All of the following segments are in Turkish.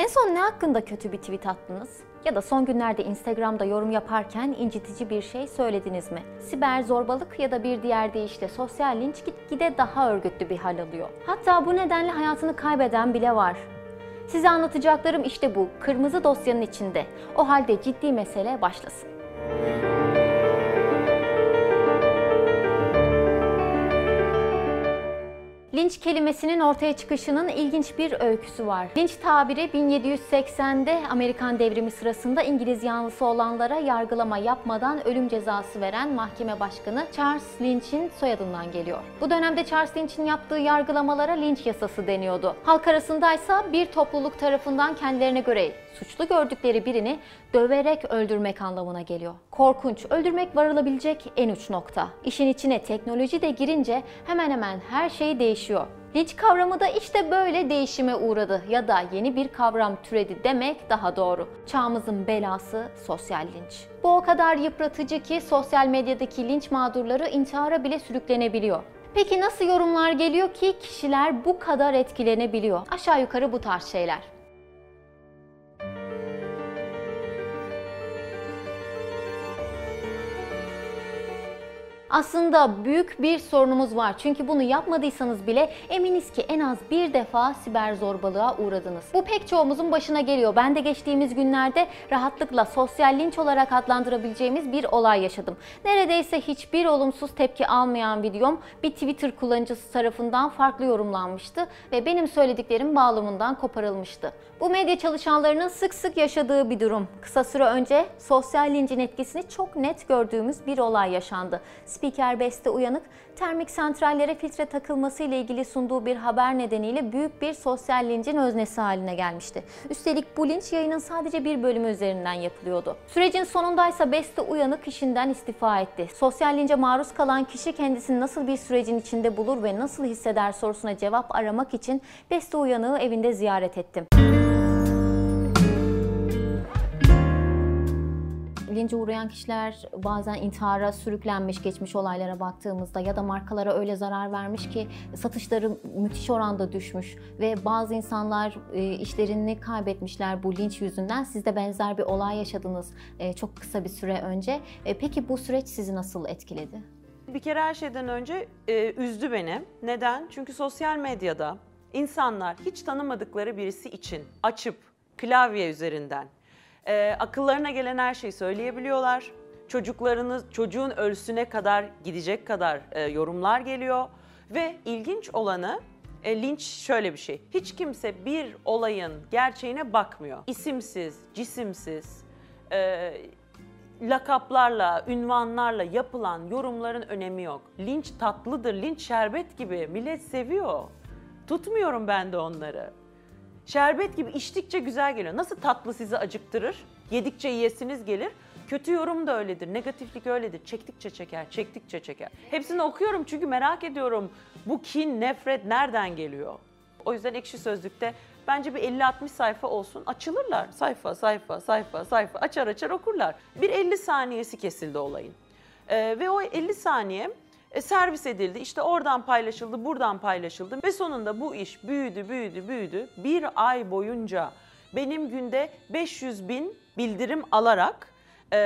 En son ne hakkında kötü bir tweet attınız? Ya da son günlerde Instagram'da yorum yaparken incitici bir şey söylediniz mi? Siber zorbalık ya da bir diğer deyişle sosyal linç gitgide daha örgütlü bir hal alıyor. Hatta bu nedenle hayatını kaybeden bile var. Size anlatacaklarım işte bu. Kırmızı dosyanın içinde. O halde ciddi mesele başlasın. Linç kelimesinin ortaya çıkışının ilginç bir öyküsü var. Linç tabiri 1780'de Amerikan devrimi sırasında İngiliz yanlısı olanlara yargılama yapmadan ölüm cezası veren mahkeme başkanı Charles Lynch'in soyadından geliyor. Bu dönemde Charles Lynch'in yaptığı yargılamalara linç yasası deniyordu. Halk arasındaysa bir topluluk tarafından kendilerine göre suçlu gördükleri birini döverek öldürmek anlamına geliyor. Korkunç, öldürmek varılabilecek en uç nokta. İşin içine teknoloji de girince hemen hemen her şey değişiyor. Linç kavramı da işte böyle değişime uğradı ya da yeni bir kavram türedi demek daha doğru. Çağımızın belası sosyal linç. Bu o kadar yıpratıcı ki sosyal medyadaki linç mağdurları intihara bile sürüklenebiliyor. Peki nasıl yorumlar geliyor ki kişiler bu kadar etkilenebiliyor? Aşağı yukarı bu tarz şeyler. Aslında büyük bir sorunumuz var. Çünkü bunu yapmadıysanız bile eminiz ki en az bir defa siber zorbalığa uğradınız. Bu pek çoğumuzun başına geliyor. Ben de geçtiğimiz günlerde rahatlıkla sosyal linç olarak adlandırabileceğimiz bir olay yaşadım. Neredeyse hiçbir olumsuz tepki almayan videom bir Twitter kullanıcısı tarafından farklı yorumlanmıştı ve benim söylediklerim bağlamından koparılmıştı. Bu medya çalışanlarının sık sık yaşadığı bir durum. Kısa süre önce sosyal lincin etkisini çok net gördüğümüz bir olay yaşandı. Spiker Beste Uyanık, termik santrallere filtre takılması ile ilgili sunduğu bir haber nedeniyle büyük bir sosyal lincin öznesi haline gelmişti. Üstelik bu linç yayının sadece bir bölümü üzerinden yapılıyordu. Sürecin sonundaysa Beste Uyanık işinden istifa etti. Sosyal lince maruz kalan kişi kendisini nasıl bir sürecin içinde bulur ve nasıl hisseder sorusuna cevap aramak için Beste Uyanık'ı evinde ziyaret ettim. Lince uğrayan kişiler bazen intihara sürüklenmiş geçmiş olaylara baktığımızda ya da markalara öyle zarar vermiş ki satışları müthiş oranda düşmüş ve bazı insanlar e, işlerini kaybetmişler bu linç yüzünden. Siz de benzer bir olay yaşadınız e, çok kısa bir süre önce. E, peki bu süreç sizi nasıl etkiledi? Bir kere her şeyden önce e, üzdü beni. Neden? Çünkü sosyal medyada insanlar hiç tanımadıkları birisi için açıp klavye üzerinden e, akıllarına gelen her şeyi söyleyebiliyorlar. Çocuklarınız, çocuğun ölsüne kadar gidecek kadar e, yorumlar geliyor. Ve ilginç olanı e, linç şöyle bir şey. Hiç kimse bir olayın gerçeğine bakmıyor. İsimsiz, cisimsiz, e, lakaplarla, ünvanlarla yapılan yorumların önemi yok. Linç tatlıdır, linç şerbet gibi. Millet seviyor. Tutmuyorum ben de onları. Şerbet gibi içtikçe güzel geliyor. Nasıl tatlı sizi acıktırır? Yedikçe yiyesiniz gelir. Kötü yorum da öyledir, negatiflik öyledir. Çektikçe çeker, çektikçe çeker. Hepsini okuyorum çünkü merak ediyorum bu kin, nefret nereden geliyor? O yüzden ekşi sözlükte bence bir 50-60 sayfa olsun açılırlar. Sayfa, sayfa, sayfa, sayfa açar açar okurlar. Bir 50 saniyesi kesildi olayın. Ee, ve o 50 saniye e, servis edildi. İşte oradan paylaşıldı, buradan paylaşıldı ve sonunda bu iş büyüdü, büyüdü, büyüdü. Bir ay boyunca benim günde 500 bin bildirim alarak e,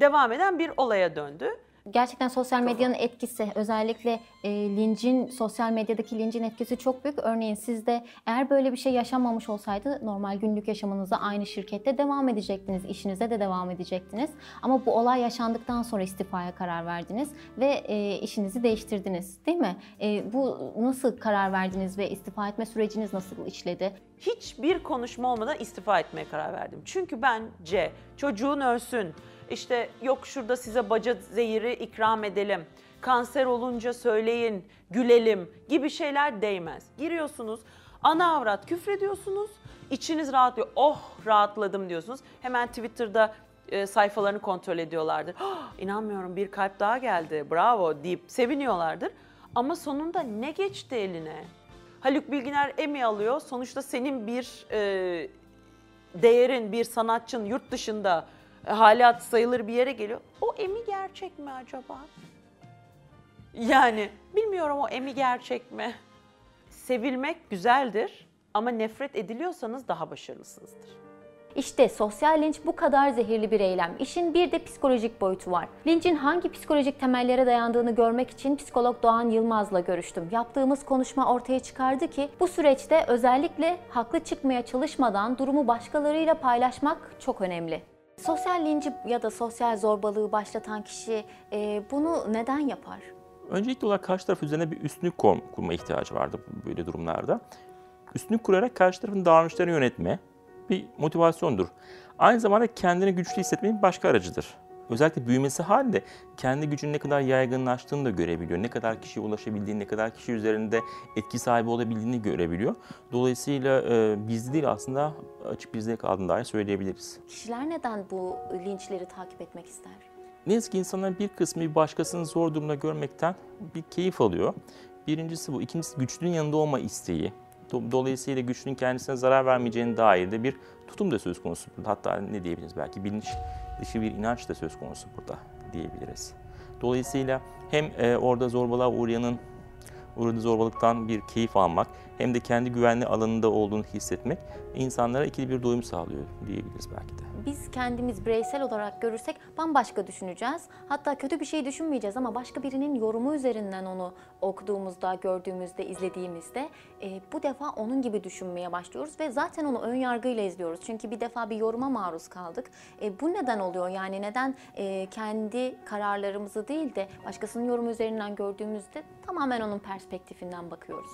devam eden bir olaya döndü. Gerçekten sosyal medyanın etkisi, özellikle e, lincin, sosyal medyadaki lincin etkisi çok büyük. Örneğin siz de eğer böyle bir şey yaşanmamış olsaydı normal günlük yaşamınıza aynı şirkette devam edecektiniz, işinize de devam edecektiniz. Ama bu olay yaşandıktan sonra istifaya karar verdiniz ve e, işinizi değiştirdiniz değil mi? E, bu nasıl karar verdiniz ve istifa etme süreciniz nasıl işledi? Hiçbir konuşma olmadan istifa etmeye karar verdim. Çünkü bence çocuğun ölsün, işte yok şurada size baca zehiri ikram edelim. Kanser olunca söyleyin, gülelim gibi şeyler değmez. Giriyorsunuz, ana avrat küfrediyorsunuz. içiniz rahatlıyor. Oh rahatladım diyorsunuz. Hemen Twitter'da e, sayfalarını kontrol ediyorlardır. Oh, inanmıyorum bir kalp daha geldi bravo deyip seviniyorlardır. Ama sonunda ne geçti eline? Haluk Bilginer Emmy alıyor. Sonuçta senin bir e, değerin, bir sanatçın yurt dışında hala sayılır bir yere geliyor. O emi gerçek mi acaba? Yani bilmiyorum o emi gerçek mi? Sevilmek güzeldir Ama nefret ediliyorsanız daha başarılısınızdır. İşte sosyal linç bu kadar zehirli bir eylem. İşin bir de psikolojik boyutu var. Lincin hangi psikolojik temellere dayandığını görmek için psikolog Doğan Yılmaz'la görüştüm. Yaptığımız konuşma ortaya çıkardı ki bu süreçte özellikle haklı çıkmaya çalışmadan durumu başkalarıyla paylaşmak çok önemli. Sosyal linci ya da sosyal zorbalığı başlatan kişi e, bunu neden yapar? Öncelikli olarak karşı taraf üzerine bir üstünlük kur- kurma ihtiyacı vardı böyle durumlarda. Üstünlük kurarak karşı tarafın davranışlarını yönetme bir motivasyondur. Aynı zamanda kendini güçlü hissetmenin başka aracıdır. Özellikle büyümesi halinde kendi gücünün ne kadar yaygınlaştığını da görebiliyor. Ne kadar kişiye ulaşabildiğini, ne kadar kişi üzerinde etki sahibi olabildiğini görebiliyor. Dolayısıyla e, gizli değil aslında açık bir zevk aldığını dahi söyleyebiliriz. Kişiler neden bu linçleri takip etmek ister? Ne yazık ki insanların bir kısmı bir başkasının zor durumda görmekten bir keyif alıyor. Birincisi bu. İkincisi güçlünün yanında olma isteği. Do- Dolayısıyla güçlünün kendisine zarar vermeyeceğine dair de bir tutum da söz konusu burada. Hatta ne diyebiliriz belki bilinç dışı bir inanç da söz konusu burada diyebiliriz. Dolayısıyla hem e, orada zorbalığa uğrayanın uğradığı zorbalıktan bir keyif almak hem de kendi güvenli alanında olduğunu hissetmek insanlara ikili bir doyum sağlıyor diyebiliriz belki de. Biz kendimiz bireysel olarak görürsek bambaşka düşüneceğiz. Hatta kötü bir şey düşünmeyeceğiz ama başka birinin yorumu üzerinden onu okuduğumuzda, gördüğümüzde, izlediğimizde e, bu defa onun gibi düşünmeye başlıyoruz ve zaten onu ön yargıyla izliyoruz. Çünkü bir defa bir yoruma maruz kaldık. E, bu neden oluyor? Yani neden e, kendi kararlarımızı değil de başkasının yorumu üzerinden gördüğümüzde tamamen onun perspektifinden bakıyoruz.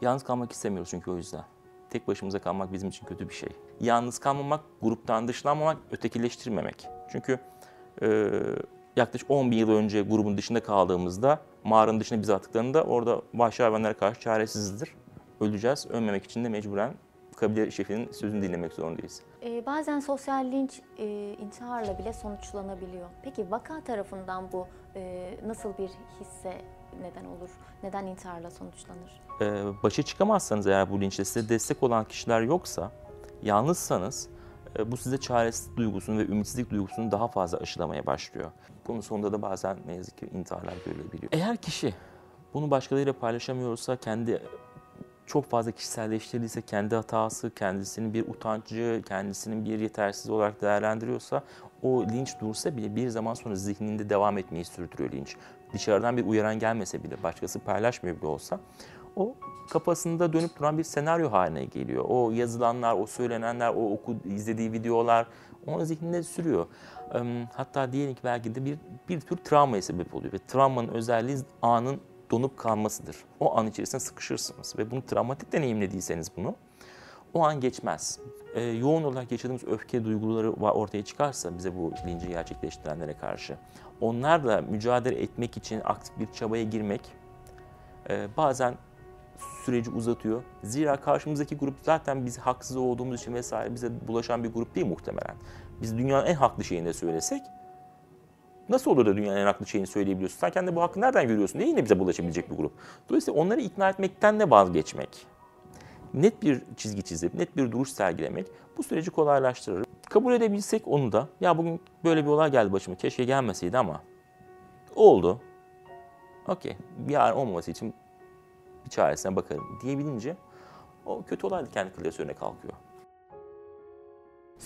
Yalnız kalmak istemiyoruz çünkü o yüzden. Tek başımıza kalmak bizim için kötü bir şey. Yalnız kalmamak, gruptan dışlanmamak, ötekileştirmemek. Çünkü e, yaklaşık 10 bin yıl önce grubun dışında kaldığımızda mağaranın dışına bizi attıklarında orada vahşi hayvanlara karşı çaresizizdir. Öleceğiz. Ölmemek için de mecburen kabile şefinin sözünü dinlemek zorundayız. E, bazen sosyal linç e, intiharla bile sonuçlanabiliyor. Peki vaka tarafından bu e, nasıl bir hisse neden olur? Neden intiharla sonuçlanır? e, başa çıkamazsanız eğer bu linçle size destek olan kişiler yoksa, yalnızsanız e, bu size çaresizlik duygusunu ve ümitsizlik duygusunu daha fazla aşılamaya başlıyor. Bunun sonunda da bazen ne yazık ki intiharlar görülebiliyor. Eğer kişi bunu başkalarıyla paylaşamıyorsa, kendi çok fazla kişiselleştirdiyse, kendi hatası, kendisinin bir utancı, kendisinin bir yetersiz olarak değerlendiriyorsa o linç dursa bile bir zaman sonra zihninde devam etmeyi sürdürüyor linç. Dışarıdan bir uyaran gelmese bile, başkası paylaşmıyor bile olsa o kafasında dönüp duran bir senaryo haline geliyor. O yazılanlar, o söylenenler, o oku, izlediği videolar onun zihninde sürüyor. Hatta diyelim ki belki de bir, bir tür travmaya sebep oluyor. Ve travmanın özelliği anın donup kalmasıdır. O an içerisinde sıkışırsınız ve bunu travmatik deneyimlediyseniz bunu o an geçmez. Ee, yoğun olarak yaşadığımız öfke duyguları ortaya çıkarsa bize bu linci gerçekleştirenlere karşı onlarla mücadele etmek için aktif bir çabaya girmek e, bazen süreci uzatıyor. Zira karşımızdaki grup zaten biz haksız olduğumuz için vesaire bize bulaşan bir grup değil muhtemelen. Biz dünyanın en haklı şeyini de söylesek Nasıl olur da dünyanın en haklı şeyini söyleyebiliyorsun? Sen kendi bu hakkı nereden görüyorsun diye yine bize bulaşabilecek bir grup. Dolayısıyla onları ikna etmekten de vazgeçmek, net bir çizgi çizip, net bir duruş sergilemek bu süreci kolaylaştırır. Kabul edebilsek onu da, ya bugün böyle bir olay geldi başıma, keşke gelmeseydi ama oldu. Okey, yarın olmaması için bir çaresine bakarım diyebilince o kötü olay da kendi klasörüne kalkıyor.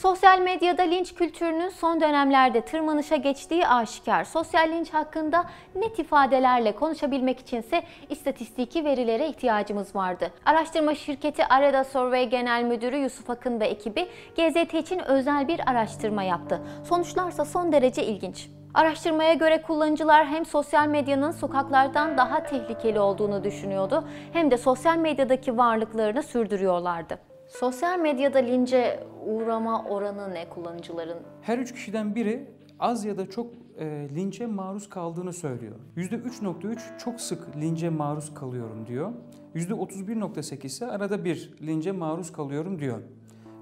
Sosyal medyada linç kültürünün son dönemlerde tırmanışa geçtiği aşikar. Sosyal linç hakkında net ifadelerle konuşabilmek içinse istatistiki verilere ihtiyacımız vardı. Araştırma şirketi Areda Survey Genel Müdürü Yusuf Akın ve ekibi GZT için özel bir araştırma yaptı. Sonuçlarsa son derece ilginç. Araştırmaya göre kullanıcılar hem sosyal medyanın sokaklardan daha tehlikeli olduğunu düşünüyordu hem de sosyal medyadaki varlıklarını sürdürüyorlardı. Sosyal medyada lince uğrama oranı ne kullanıcıların? Her üç kişiden biri az ya da çok e, linçe maruz kaldığını söylüyor. %3.3 çok sık linçe maruz kalıyorum diyor. %31.8 ise arada bir linçe maruz kalıyorum diyor.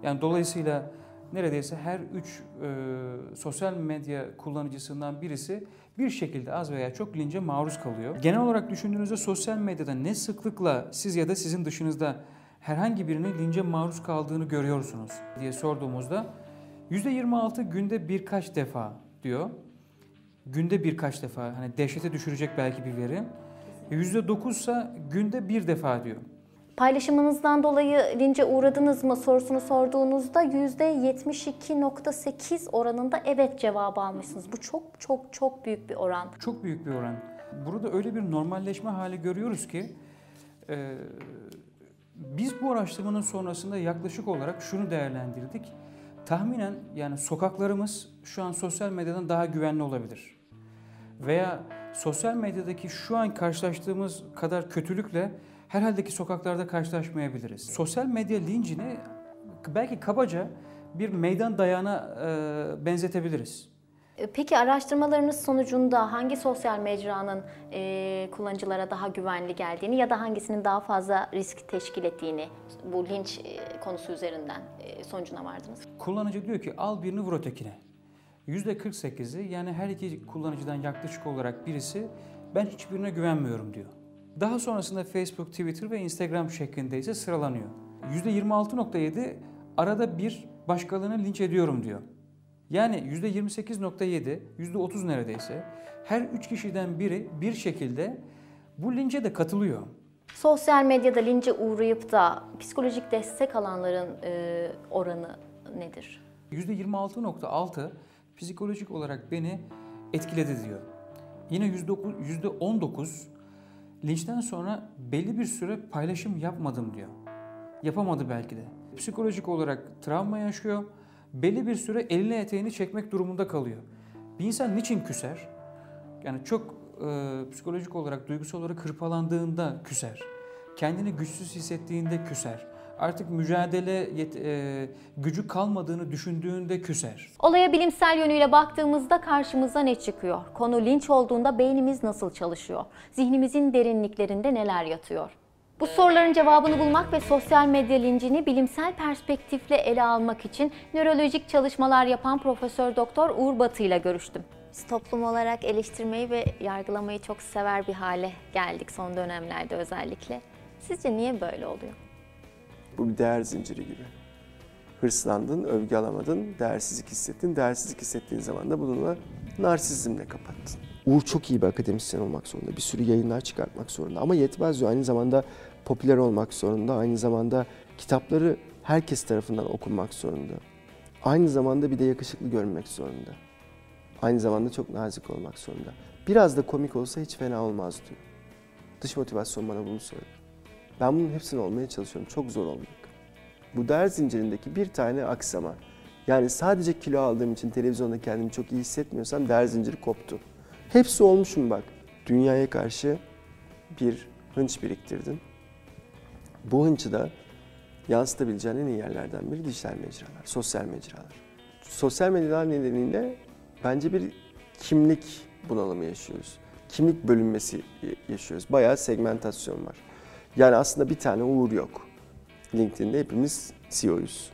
Yani dolayısıyla neredeyse her üç e, sosyal medya kullanıcısından birisi bir şekilde az veya çok lince maruz kalıyor. Genel olarak düşündüğünüzde sosyal medyada ne sıklıkla siz ya da sizin dışınızda herhangi birinin lince maruz kaldığını görüyorsunuz diye sorduğumuzda %26 günde birkaç defa diyor. Günde birkaç defa hani dehşete düşürecek belki bir veri. %9 ise günde bir defa diyor. Paylaşımınızdan dolayı lince uğradınız mı sorusunu sorduğunuzda %72.8 oranında evet cevabı almışsınız. Bu çok çok çok büyük bir oran. Çok büyük bir oran. Burada öyle bir normalleşme hali görüyoruz ki e, biz bu araştırmanın sonrasında yaklaşık olarak şunu değerlendirdik. Tahminen yani sokaklarımız şu an sosyal medyadan daha güvenli olabilir. Veya sosyal medyadaki şu an karşılaştığımız kadar kötülükle herhalde ki sokaklarda karşılaşmayabiliriz. Sosyal medya lincini belki kabaca bir meydan dayağına e, benzetebiliriz. E, Peki araştırmalarınız sonucunda hangi sosyal mecranın e, kullanıcılara daha güvenli geldiğini ya da hangisinin daha fazla risk teşkil ettiğini bu linç e, konusu üzerinden e, sonucuna vardınız? Kullanıcı diyor ki al birini vur ötekine. %48'i yani her iki kullanıcıdan yaklaşık olarak birisi ben hiçbirine güvenmiyorum diyor. Daha sonrasında Facebook, Twitter ve Instagram şeklinde ise sıralanıyor. %26.7 arada bir başkalarını linç ediyorum diyor. Yani %28.7, %30 neredeyse her üç kişiden biri bir şekilde bu lince de katılıyor. Sosyal medyada lince uğrayıp da psikolojik destek alanların e, oranı nedir? %26.6 psikolojik olarak beni etkiledi diyor. Yine %9 %19 linçten sonra belli bir süre paylaşım yapmadım diyor. Yapamadı belki de. Psikolojik olarak travma yaşıyor. Belli bir süre eline eteğini çekmek durumunda kalıyor. Bir insan niçin küser? Yani çok e, psikolojik olarak, duygusal olarak hırpalandığında küser. Kendini güçsüz hissettiğinde küser. Artık mücadele yet- e, gücü kalmadığını düşündüğünde küser. Olaya bilimsel yönüyle baktığımızda karşımıza ne çıkıyor? Konu linç olduğunda beynimiz nasıl çalışıyor? Zihnimizin derinliklerinde neler yatıyor? Bu soruların cevabını bulmak ve sosyal medya lincini bilimsel perspektifle ele almak için nörolojik çalışmalar yapan Profesör Doktor Uğur Batı ile görüştüm. Biz toplum olarak eleştirmeyi ve yargılamayı çok sever bir hale geldik son dönemlerde özellikle. Sizce niye böyle oluyor? Bu bir değer zinciri gibi. Hırslandın, övgü alamadın, değersizlik hissettin. Değersizlik hissettiğin zaman da bununla narsizmle kapattın. Uğur çok iyi bir akademisyen olmak zorunda. Bir sürü yayınlar çıkartmak zorunda. Ama yetmez diyor. Aynı zamanda popüler olmak zorunda. Aynı zamanda kitapları herkes tarafından okunmak zorunda. Aynı zamanda bir de yakışıklı görünmek zorunda. Aynı zamanda çok nazik olmak zorunda. Biraz da komik olsa hiç fena olmaz diyor. Dış motivasyon bana bunu söyledi. Ben bunun hepsini olmaya çalışıyorum. Çok zor olmak. Bu değer zincirindeki bir tane aksama. Yani sadece kilo aldığım için televizyonda kendimi çok iyi hissetmiyorsam değer zinciri koptu. Hepsi olmuşum bak. Dünyaya karşı bir hınç biriktirdin. Bu hınçı da yansıtabileceğin en iyi yerlerden biri dijital mecralar, sosyal mecralar. Sosyal medyalar nedeniyle bence bir kimlik bunalımı yaşıyoruz. Kimlik bölünmesi yaşıyoruz. Bayağı segmentasyon var. Yani aslında bir tane Uğur yok. LinkedIn'de hepimiz CEO'yuz.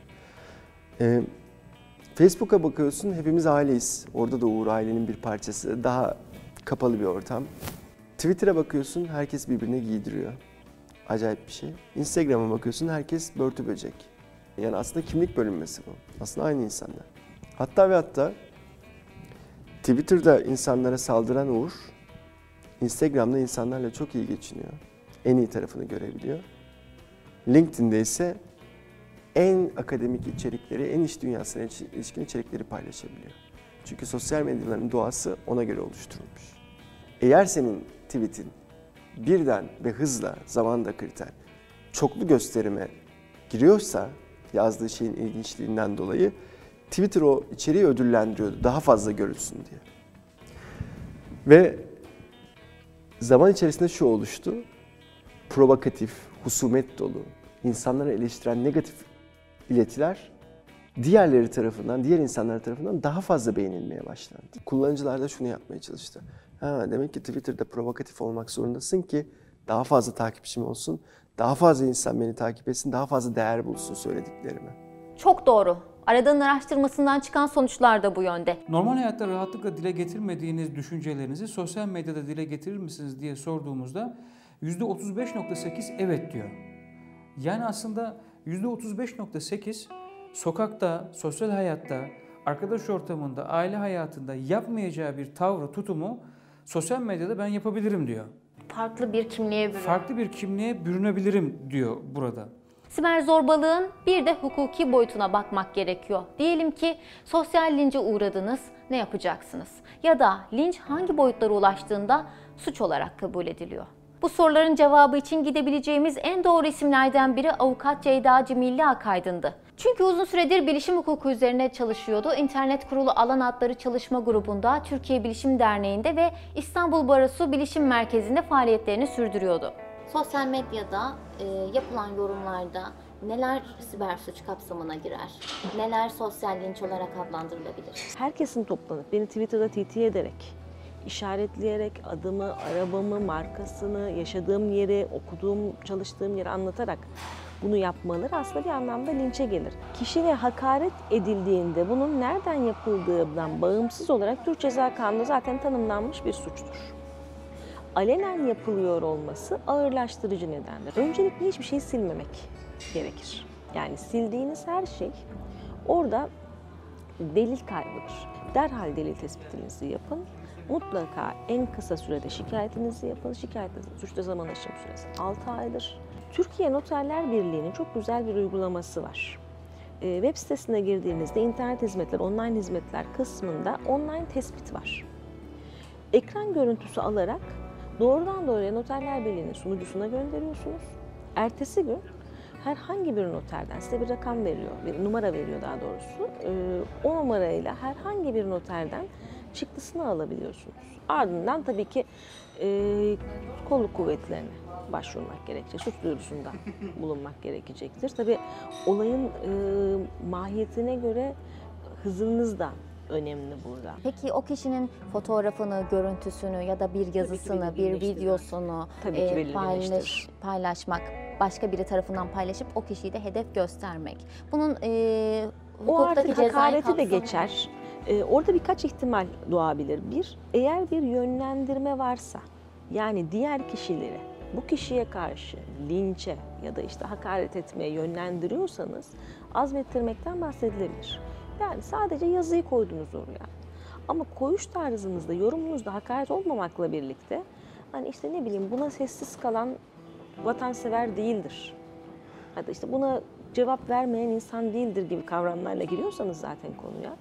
Ee, Facebook'a bakıyorsun hepimiz aileyiz. Orada da Uğur ailenin bir parçası. Daha kapalı bir ortam. Twitter'a bakıyorsun herkes birbirine giydiriyor. Acayip bir şey. Instagram'a bakıyorsun herkes börtü böcek. Yani aslında kimlik bölünmesi bu. Aslında aynı insanlar. Hatta ve hatta Twitter'da insanlara saldıran Uğur, Instagram'da insanlarla çok iyi geçiniyor. En iyi tarafını görebiliyor. LinkedIn'de ise en akademik içerikleri, en iş dünyasına ilişkin içerikleri paylaşabiliyor. Çünkü sosyal medyaların doğası ona göre oluşturulmuş. Eğer senin tweetin birden ve hızla, zaman da kriter, çoklu gösterime giriyorsa yazdığı şeyin ilginçliğinden dolayı Twitter o içeriği ödüllendiriyordu daha fazla görülsün diye. Ve zaman içerisinde şu oluştu. Provokatif, husumet dolu, insanları eleştiren negatif iletiler diğerleri tarafından, diğer insanlar tarafından daha fazla beğenilmeye başlandı. Kullanıcılar da şunu yapmaya çalıştı. Ha, demek ki Twitter'da provokatif olmak zorundasın ki daha fazla takipçim olsun, daha fazla insan beni takip etsin, daha fazla değer bulsun söylediklerime. Çok doğru. Aradığın araştırmasından çıkan sonuçlar da bu yönde. Normal hayatta rahatlıkla dile getirmediğiniz düşüncelerinizi sosyal medyada dile getirir misiniz diye sorduğumuzda %35.8 evet diyor. Yani aslında %35.8 sokakta, sosyal hayatta, arkadaş ortamında, aile hayatında yapmayacağı bir tavrı, tutumu sosyal medyada ben yapabilirim diyor. farklı bir kimliğe bürünüyor. Farklı bir kimliğe bürünebilirim diyor burada. Siber zorbalığın bir de hukuki boyutuna bakmak gerekiyor. Diyelim ki sosyal lince uğradınız, ne yapacaksınız? Ya da linç hangi boyutlara ulaştığında suç olarak kabul ediliyor? Bu soruların cevabı için gidebileceğimiz en doğru isimlerden biri avukat Ceyda Cimilli Akaydın'dı. Çünkü uzun süredir bilişim hukuku üzerine çalışıyordu. İnternet kurulu alan adları çalışma grubunda, Türkiye Bilişim Derneği'nde ve İstanbul Barosu Bilişim Merkezi'nde faaliyetlerini sürdürüyordu. Sosyal medyada e, yapılan yorumlarda neler siber suç kapsamına girer? Neler sosyal linç olarak adlandırılabilir? Herkesin toplanıp beni Twitter'da TT ederek, işaretleyerek adımı, arabamı, markasını, yaşadığım yeri, okuduğum, çalıştığım yeri anlatarak bunu yapmaları aslında bir anlamda linçe gelir. Kişiye hakaret edildiğinde bunun nereden yapıldığından bağımsız olarak Türk Ceza Kanunu'nda zaten tanımlanmış bir suçtur. Alenen yapılıyor olması ağırlaştırıcı nedendir. Öncelikle hiçbir şeyi silmemek gerekir. Yani sildiğiniz her şey orada delil kaybıdır. Derhal delil tespitinizi yapın. Mutlaka en kısa sürede şikayetinizi yapın. Şikayet suçta zaman aşım süresi 6 aydır. Türkiye Noterler Birliği'nin çok güzel bir uygulaması var. Ee, web sitesine girdiğinizde internet hizmetler, online hizmetler kısmında online tespit var. Ekran görüntüsü alarak doğrudan doğruya Noterler Birliği'nin sunucusuna gönderiyorsunuz. Ertesi gün herhangi bir noterden size bir rakam veriyor, bir numara veriyor daha doğrusu. Ee, o numarayla herhangi bir noterden çıktısını alabiliyorsunuz. Ardından tabii ki e, kolluk kuvvetlerine başvurmak gerekecek, suç duyurusunda bulunmak gerekecektir. Tabii olayın e, mahiyetine göre hızınız da önemli burada. Peki o kişinin fotoğrafını, görüntüsünü ya da bir yazısını, bir videosunu Tabii e, paylaş, paylaşmak, başka biri tarafından paylaşıp o kişiyi de hedef göstermek. Bunun e, O artık cezai hakareti de kapsamı- geçer. Ee, orada birkaç ihtimal doğabilir. Bir, eğer bir yönlendirme varsa, yani diğer kişileri bu kişiye karşı linçe ya da işte hakaret etmeye yönlendiriyorsanız azmettirmekten bahsedilebilir. Yani sadece yazıyı koydunuz oraya. Ama koyuş tarzınızda, yorumunuzda hakaret olmamakla birlikte hani işte ne bileyim buna sessiz kalan vatansever değildir. Ya da işte buna cevap vermeyen insan değildir gibi kavramlarla giriyorsanız zaten konuya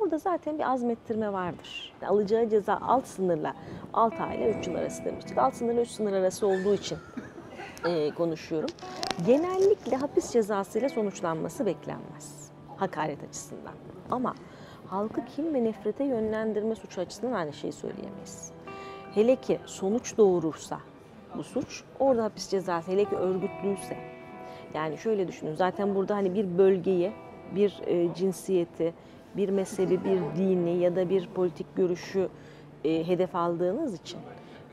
orada zaten bir azmettirme vardır. Alacağı ceza alt sınırla 6 ay ile 3 yıl arası demiştik. Alt sınırla 3 sınır arası olduğu için e, konuşuyorum. Genellikle hapis cezasıyla sonuçlanması beklenmez hakaret açısından. Ama halkı kim ve nefrete yönlendirme suçu açısından aynı şeyi söyleyemeyiz. Hele ki sonuç doğurursa bu suç orada hapis cezası hele ki örgütlüyse yani şöyle düşünün zaten burada hani bir bölgeyi, bir e, cinsiyeti, bir mezhebi, bir dini ya da bir politik görüşü e, hedef aldığınız için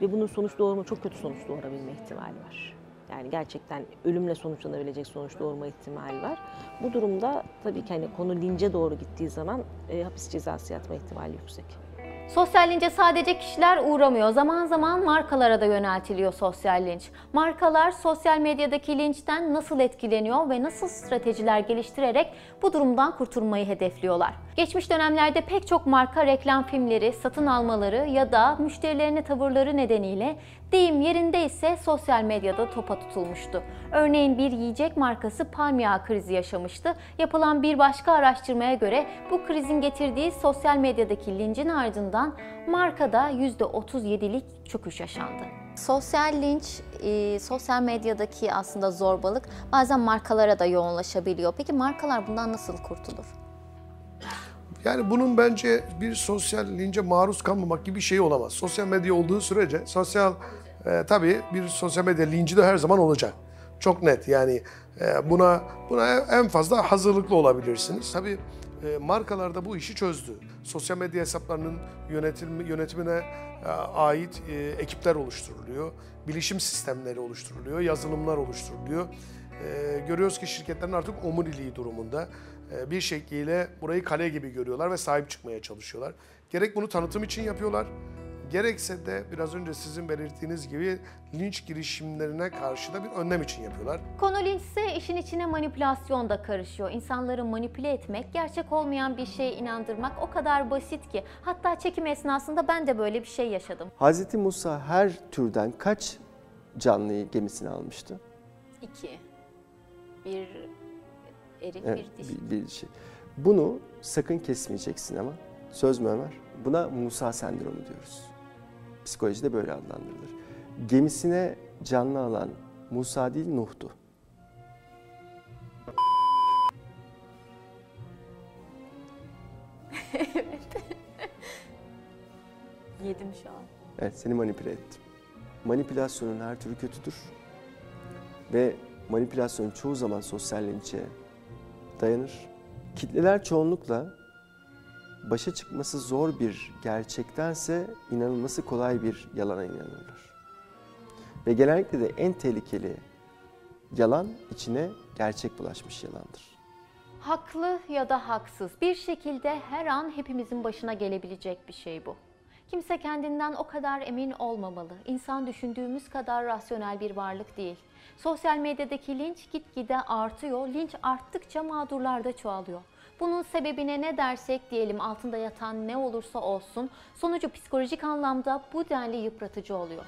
ve bunun sonuç doğurma çok kötü sonuç doğurabilme ihtimali var. Yani gerçekten ölümle sonuçlanabilecek sonuç doğurma ihtimali var. Bu durumda tabii ki hani konu lince doğru gittiği zaman e, hapis cezası yatma ihtimali yüksek. Sosyal lince sadece kişiler uğramıyor. Zaman zaman markalara da yöneltiliyor sosyal linç. Markalar sosyal medyadaki linçten nasıl etkileniyor ve nasıl stratejiler geliştirerek bu durumdan kurtulmayı hedefliyorlar. Geçmiş dönemlerde pek çok marka reklam filmleri satın almaları ya da müşterilerine tavırları nedeniyle deyim yerinde ise sosyal medyada topa tutulmuştu. Örneğin bir yiyecek markası palm yağı krizi yaşamıştı. Yapılan bir başka araştırmaya göre bu krizin getirdiği sosyal medyadaki lincin ardından markada %37'lik çöküş yaşandı. Sosyal linç, e, sosyal medyadaki aslında zorbalık bazen markalara da yoğunlaşabiliyor. Peki markalar bundan nasıl kurtulur? Yani bunun bence bir sosyal lince maruz kalmamak gibi bir şey olamaz. Sosyal medya olduğu sürece sosyal e, tabii bir sosyal medya linci de her zaman olacak. Çok net yani e, buna buna en fazla hazırlıklı olabilirsiniz. Tabii e, markalar da bu işi çözdü. Sosyal medya hesaplarının yönetim, yönetimine e, ait e, ekipler oluşturuluyor. Bilişim sistemleri oluşturuluyor, yazılımlar oluşturuluyor. Görüyoruz ki şirketlerin artık omuriliği durumunda bir şekliyle burayı kale gibi görüyorlar ve sahip çıkmaya çalışıyorlar. Gerek bunu tanıtım için yapıyorlar, gerekse de biraz önce sizin belirttiğiniz gibi linç girişimlerine karşı da bir önlem için yapıyorlar. Konu linçse işin içine manipülasyon da karışıyor. İnsanları manipüle etmek, gerçek olmayan bir şeye inandırmak o kadar basit ki. Hatta çekim esnasında ben de böyle bir şey yaşadım. Hz. Musa her türden kaç canlıyı gemisine almıştı? İki. Bir eril, Evet, bir dişi. bir, bir şey. Bunu sakın kesmeyeceksin ama. Söz mü Ömer? Buna Musa sendromu diyoruz. Psikolojide böyle adlandırılır. Gemisine canlı alan Musa değil Nuh'tu. Yedim şu an. Evet, seni manipüle ettim. Manipülasyonun her türü kötüdür. Ve manipülasyon çoğu zaman sosyal linçe dayanır. Kitleler çoğunlukla başa çıkması zor bir gerçektense inanılması kolay bir yalana inanırlar. Ve genellikle de en tehlikeli yalan içine gerçek bulaşmış yalandır. Haklı ya da haksız bir şekilde her an hepimizin başına gelebilecek bir şey bu. Kimse kendinden o kadar emin olmamalı. İnsan düşündüğümüz kadar rasyonel bir varlık değil. Sosyal medyadaki linç gitgide artıyor. Linç arttıkça mağdurlar da çoğalıyor. Bunun sebebine ne dersek diyelim altında yatan ne olursa olsun sonucu psikolojik anlamda bu denli yıpratıcı oluyor.